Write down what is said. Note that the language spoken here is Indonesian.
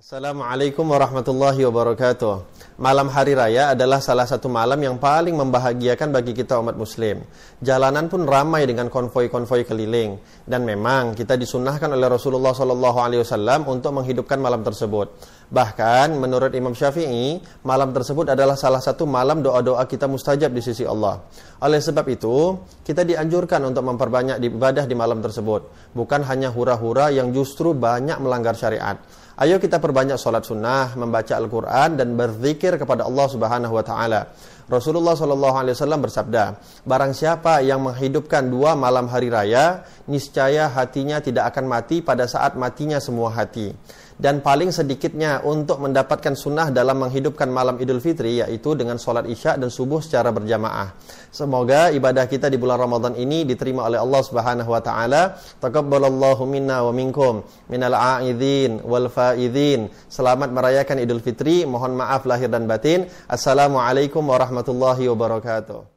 Assalamualaikum warahmatullahi wabarakatuh. Malam hari raya adalah salah satu malam yang paling membahagiakan bagi kita umat muslim. Jalanan pun ramai dengan konvoi-konvoi keliling dan memang kita disunahkan oleh Rasulullah wasallam untuk menghidupkan malam tersebut. Bahkan menurut Imam Syafi'i, malam tersebut adalah salah satu malam doa-doa kita mustajab di sisi Allah. Oleh sebab itu, kita dianjurkan untuk memperbanyak ibadah di malam tersebut, bukan hanya hura-hura yang justru banyak melanggar syariat. Ayo kita perbanyak sholat sunnah, membaca Al-Quran, dan berzikir kepada Allah Subhanahu wa Ta'ala. Rasulullah Wasallam bersabda, barang siapa yang menghidupkan dua malam hari raya, niscaya hatinya tidak akan mati pada saat matinya semua hati dan paling sedikitnya untuk mendapatkan sunnah dalam menghidupkan malam Idul Fitri yaitu dengan sholat isya dan subuh secara berjamaah. Semoga ibadah kita di bulan Ramadan ini diterima oleh Allah Subhanahu wa taala. Taqabbalallahu minna wa minkum minal aidin wal faidin. Selamat merayakan Idul Fitri. Mohon maaf lahir dan batin. Assalamualaikum warahmatullahi wabarakatuh.